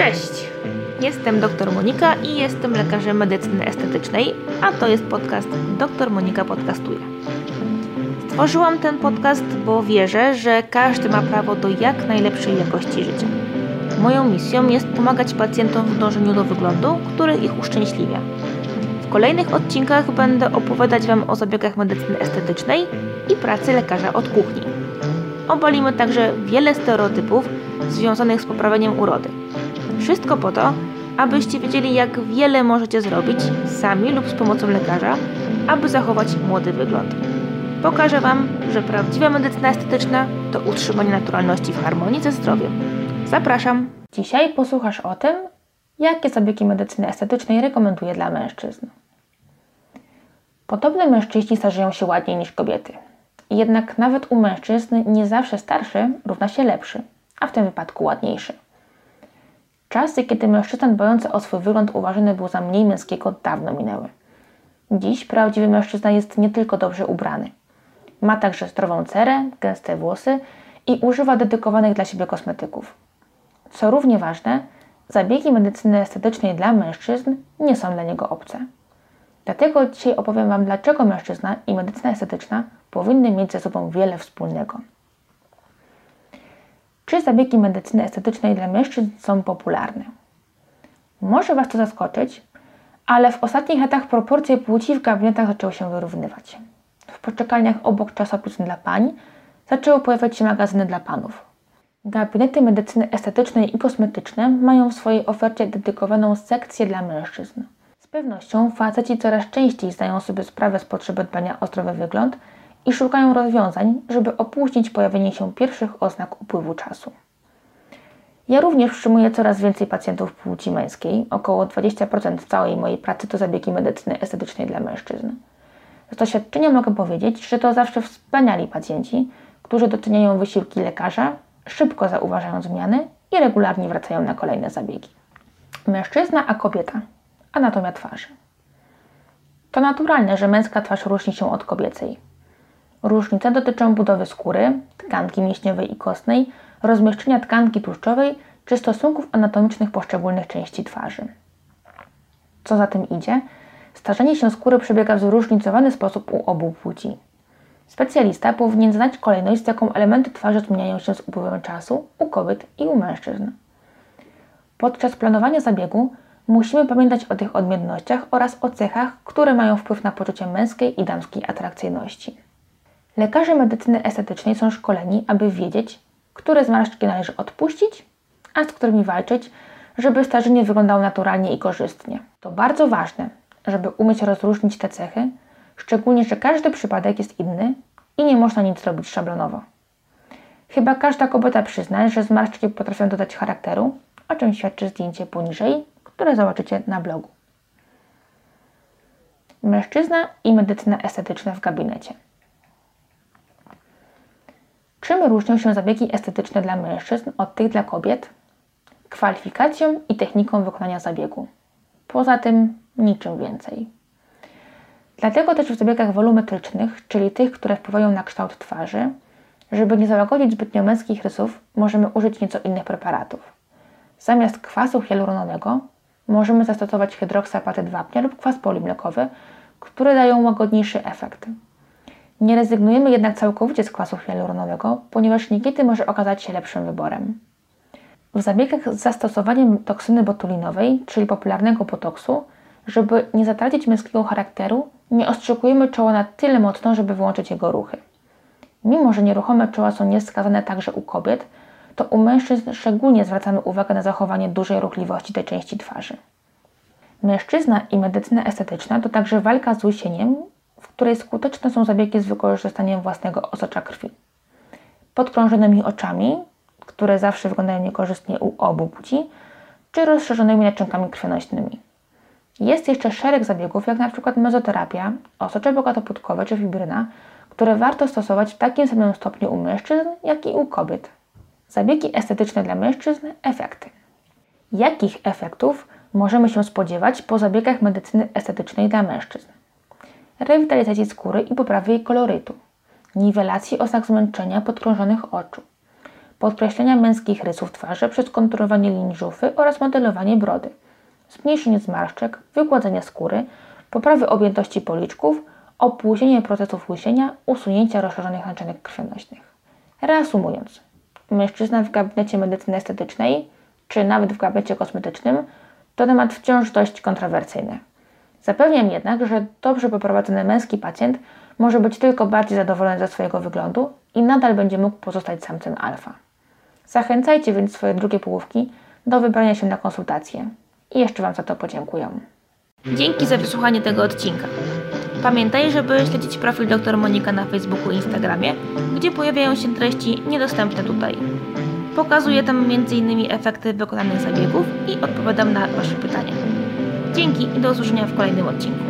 Cześć! Jestem dr Monika i jestem lekarzem medycyny estetycznej, a to jest podcast Dr Monika Podcastuje. Stworzyłam ten podcast, bo wierzę, że każdy ma prawo do jak najlepszej jakości życia. Moją misją jest pomagać pacjentom w dążeniu do wyglądu, który ich uszczęśliwia. W kolejnych odcinkach będę opowiadać Wam o zabiegach medycyny estetycznej i pracy lekarza od kuchni. Obalimy także wiele stereotypów związanych z poprawieniem urody. Wszystko po to, abyście wiedzieli, jak wiele możecie zrobić sami lub z pomocą lekarza, aby zachować młody wygląd. Pokażę Wam, że prawdziwa medycyna estetyczna to utrzymanie naturalności w harmonii ze zdrowiem. Zapraszam! Dzisiaj posłuchasz o tym, jakie zabiegi medycyny estetycznej rekomenduję dla mężczyzn. Podobne mężczyźni starzeją się ładniej niż kobiety. Jednak nawet u mężczyzn nie zawsze starszy równa się lepszy, a w tym wypadku ładniejszy. Czasy, kiedy mężczyzna dbający o swój wygląd uważany był za mniej męskiego, dawno minęły. Dziś prawdziwy mężczyzna jest nie tylko dobrze ubrany. Ma także zdrową cerę, gęste włosy i używa dedykowanych dla siebie kosmetyków. Co równie ważne, zabiegi medycyny estetycznej dla mężczyzn nie są dla niego obce. Dlatego dzisiaj opowiem Wam, dlaczego mężczyzna i medycyna estetyczna powinny mieć ze sobą wiele wspólnego. Czy zabiegi medycyny estetycznej dla mężczyzn są popularne? Może Was to zaskoczyć, ale w ostatnich latach proporcje płci w gabinetach zaczęły się wyrównywać. W poczekalniach obok czasopism dla pań zaczęły pojawiać się magazyny dla panów. Gabinety medycyny estetycznej i kosmetyczne mają w swojej ofercie dedykowaną sekcję dla mężczyzn. Z pewnością faceci coraz częściej zdają sobie sprawę z potrzeby dbania o zdrowy wygląd i szukają rozwiązań, żeby opóźnić pojawienie się pierwszych oznak upływu czasu. Ja również przyjmuję coraz więcej pacjentów płci męskiej. Około 20% całej mojej pracy to zabiegi medycyny estetycznej dla mężczyzn. Z doświadczenia mogę powiedzieć, że to zawsze wspaniali pacjenci, którzy doceniają wysiłki lekarza, szybko zauważają zmiany i regularnie wracają na kolejne zabiegi. Mężczyzna a kobieta. Anatomia twarzy. To naturalne, że męska twarz różni się od kobiecej. Różnice dotyczą budowy skóry, tkanki mięśniowej i kostnej, rozmieszczenia tkanki tłuszczowej czy stosunków anatomicznych poszczególnych części twarzy. Co za tym idzie, starzenie się skóry przebiega w zróżnicowany sposób u obu płci. Specjalista powinien znać kolejność, z jaką elementy twarzy zmieniają się z upływem czasu u kobiet i u mężczyzn. Podczas planowania zabiegu musimy pamiętać o tych odmiennościach oraz o cechach, które mają wpływ na poczucie męskiej i damskiej atrakcyjności. Lekarze medycyny estetycznej są szkoleni, aby wiedzieć, które zmarszczki należy odpuścić, a z którymi walczyć, żeby starzenie wyglądało naturalnie i korzystnie. To bardzo ważne, żeby umieć rozróżnić te cechy, szczególnie, że każdy przypadek jest inny i nie można nic zrobić szablonowo. Chyba każda kobieta przyzna, że zmarszczki potrafią dodać charakteru, o czym świadczy zdjęcie poniżej, które zobaczycie na blogu. Mężczyzna i medycyna estetyczna w gabinecie. Czym różnią się zabiegi estetyczne dla mężczyzn od tych dla kobiet? Kwalifikacją i techniką wykonania zabiegu. Poza tym niczym więcej. Dlatego też w zabiegach wolumetrycznych, czyli tych, które wpływają na kształt twarzy, żeby nie załagodzić zbytnio męskich rysów, możemy użyć nieco innych preparatów. Zamiast kwasu hialuronowego możemy zastosować hydroksapatyt wapnia lub kwas polimlekowy, które dają łagodniejszy efekt. Nie rezygnujemy jednak całkowicie z kwasu hialuronowego, ponieważ niekiedy może okazać się lepszym wyborem. W zabiegach z zastosowaniem toksyny botulinowej, czyli popularnego botoksu, żeby nie zatracić męskiego charakteru, nie ostrzykujemy czoła na tyle mocno, żeby wyłączyć jego ruchy. Mimo, że nieruchome czoła są nieskazane także u kobiet, to u mężczyzn szczególnie zwracamy uwagę na zachowanie dużej ruchliwości tej części twarzy. Mężczyzna i medycyna estetyczna to także walka z łysieniem w której skuteczne są zabiegi z wykorzystaniem własnego osocza krwi. Podkrążonymi oczami, które zawsze wyglądają niekorzystnie u obu płci, czy rozszerzonymi naczynkami krwionośnymi. Jest jeszcze szereg zabiegów, jak przykład mezoterapia, osocze bogatopłótkowe czy fibryna, które warto stosować w takim samym stopniu u mężczyzn, jak i u kobiet. Zabiegi estetyczne dla mężczyzn efekty. Jakich efektów możemy się spodziewać po zabiegach medycyny estetycznej dla mężczyzn? Rewitalizacji skóry i poprawy jej kolorytu, niwelacji oznak zmęczenia podkrążonych oczu, podkreślenia męskich rysów twarzy przez konturowanie linii żuchwy oraz modelowanie brody, zmniejszenie zmarszczek, wygładzenie skóry, poprawy objętości policzków, opóźnienie procesów łysienia, usunięcia rozszerzonych naczynek krwionośnych. Reasumując, mężczyzna w gabinecie medycyny estetycznej, czy nawet w gabinecie kosmetycznym, to temat wciąż dość kontrowersyjny. Zapewniam jednak, że dobrze poprowadzony męski pacjent może być tylko bardziej zadowolony ze swojego wyglądu i nadal będzie mógł pozostać samcem alfa. Zachęcajcie więc swoje drugie połówki do wybrania się na konsultację i jeszcze Wam za to podziękuję. Dzięki za wysłuchanie tego odcinka. Pamiętaj, żeby śledzić profil dr Monika na Facebooku i Instagramie, gdzie pojawiają się treści niedostępne tutaj. Pokazuję tam m.in. efekty wykonanych zabiegów i odpowiadam na Wasze pytania. Dzięki i do usłyszenia w kolejnym odcinku.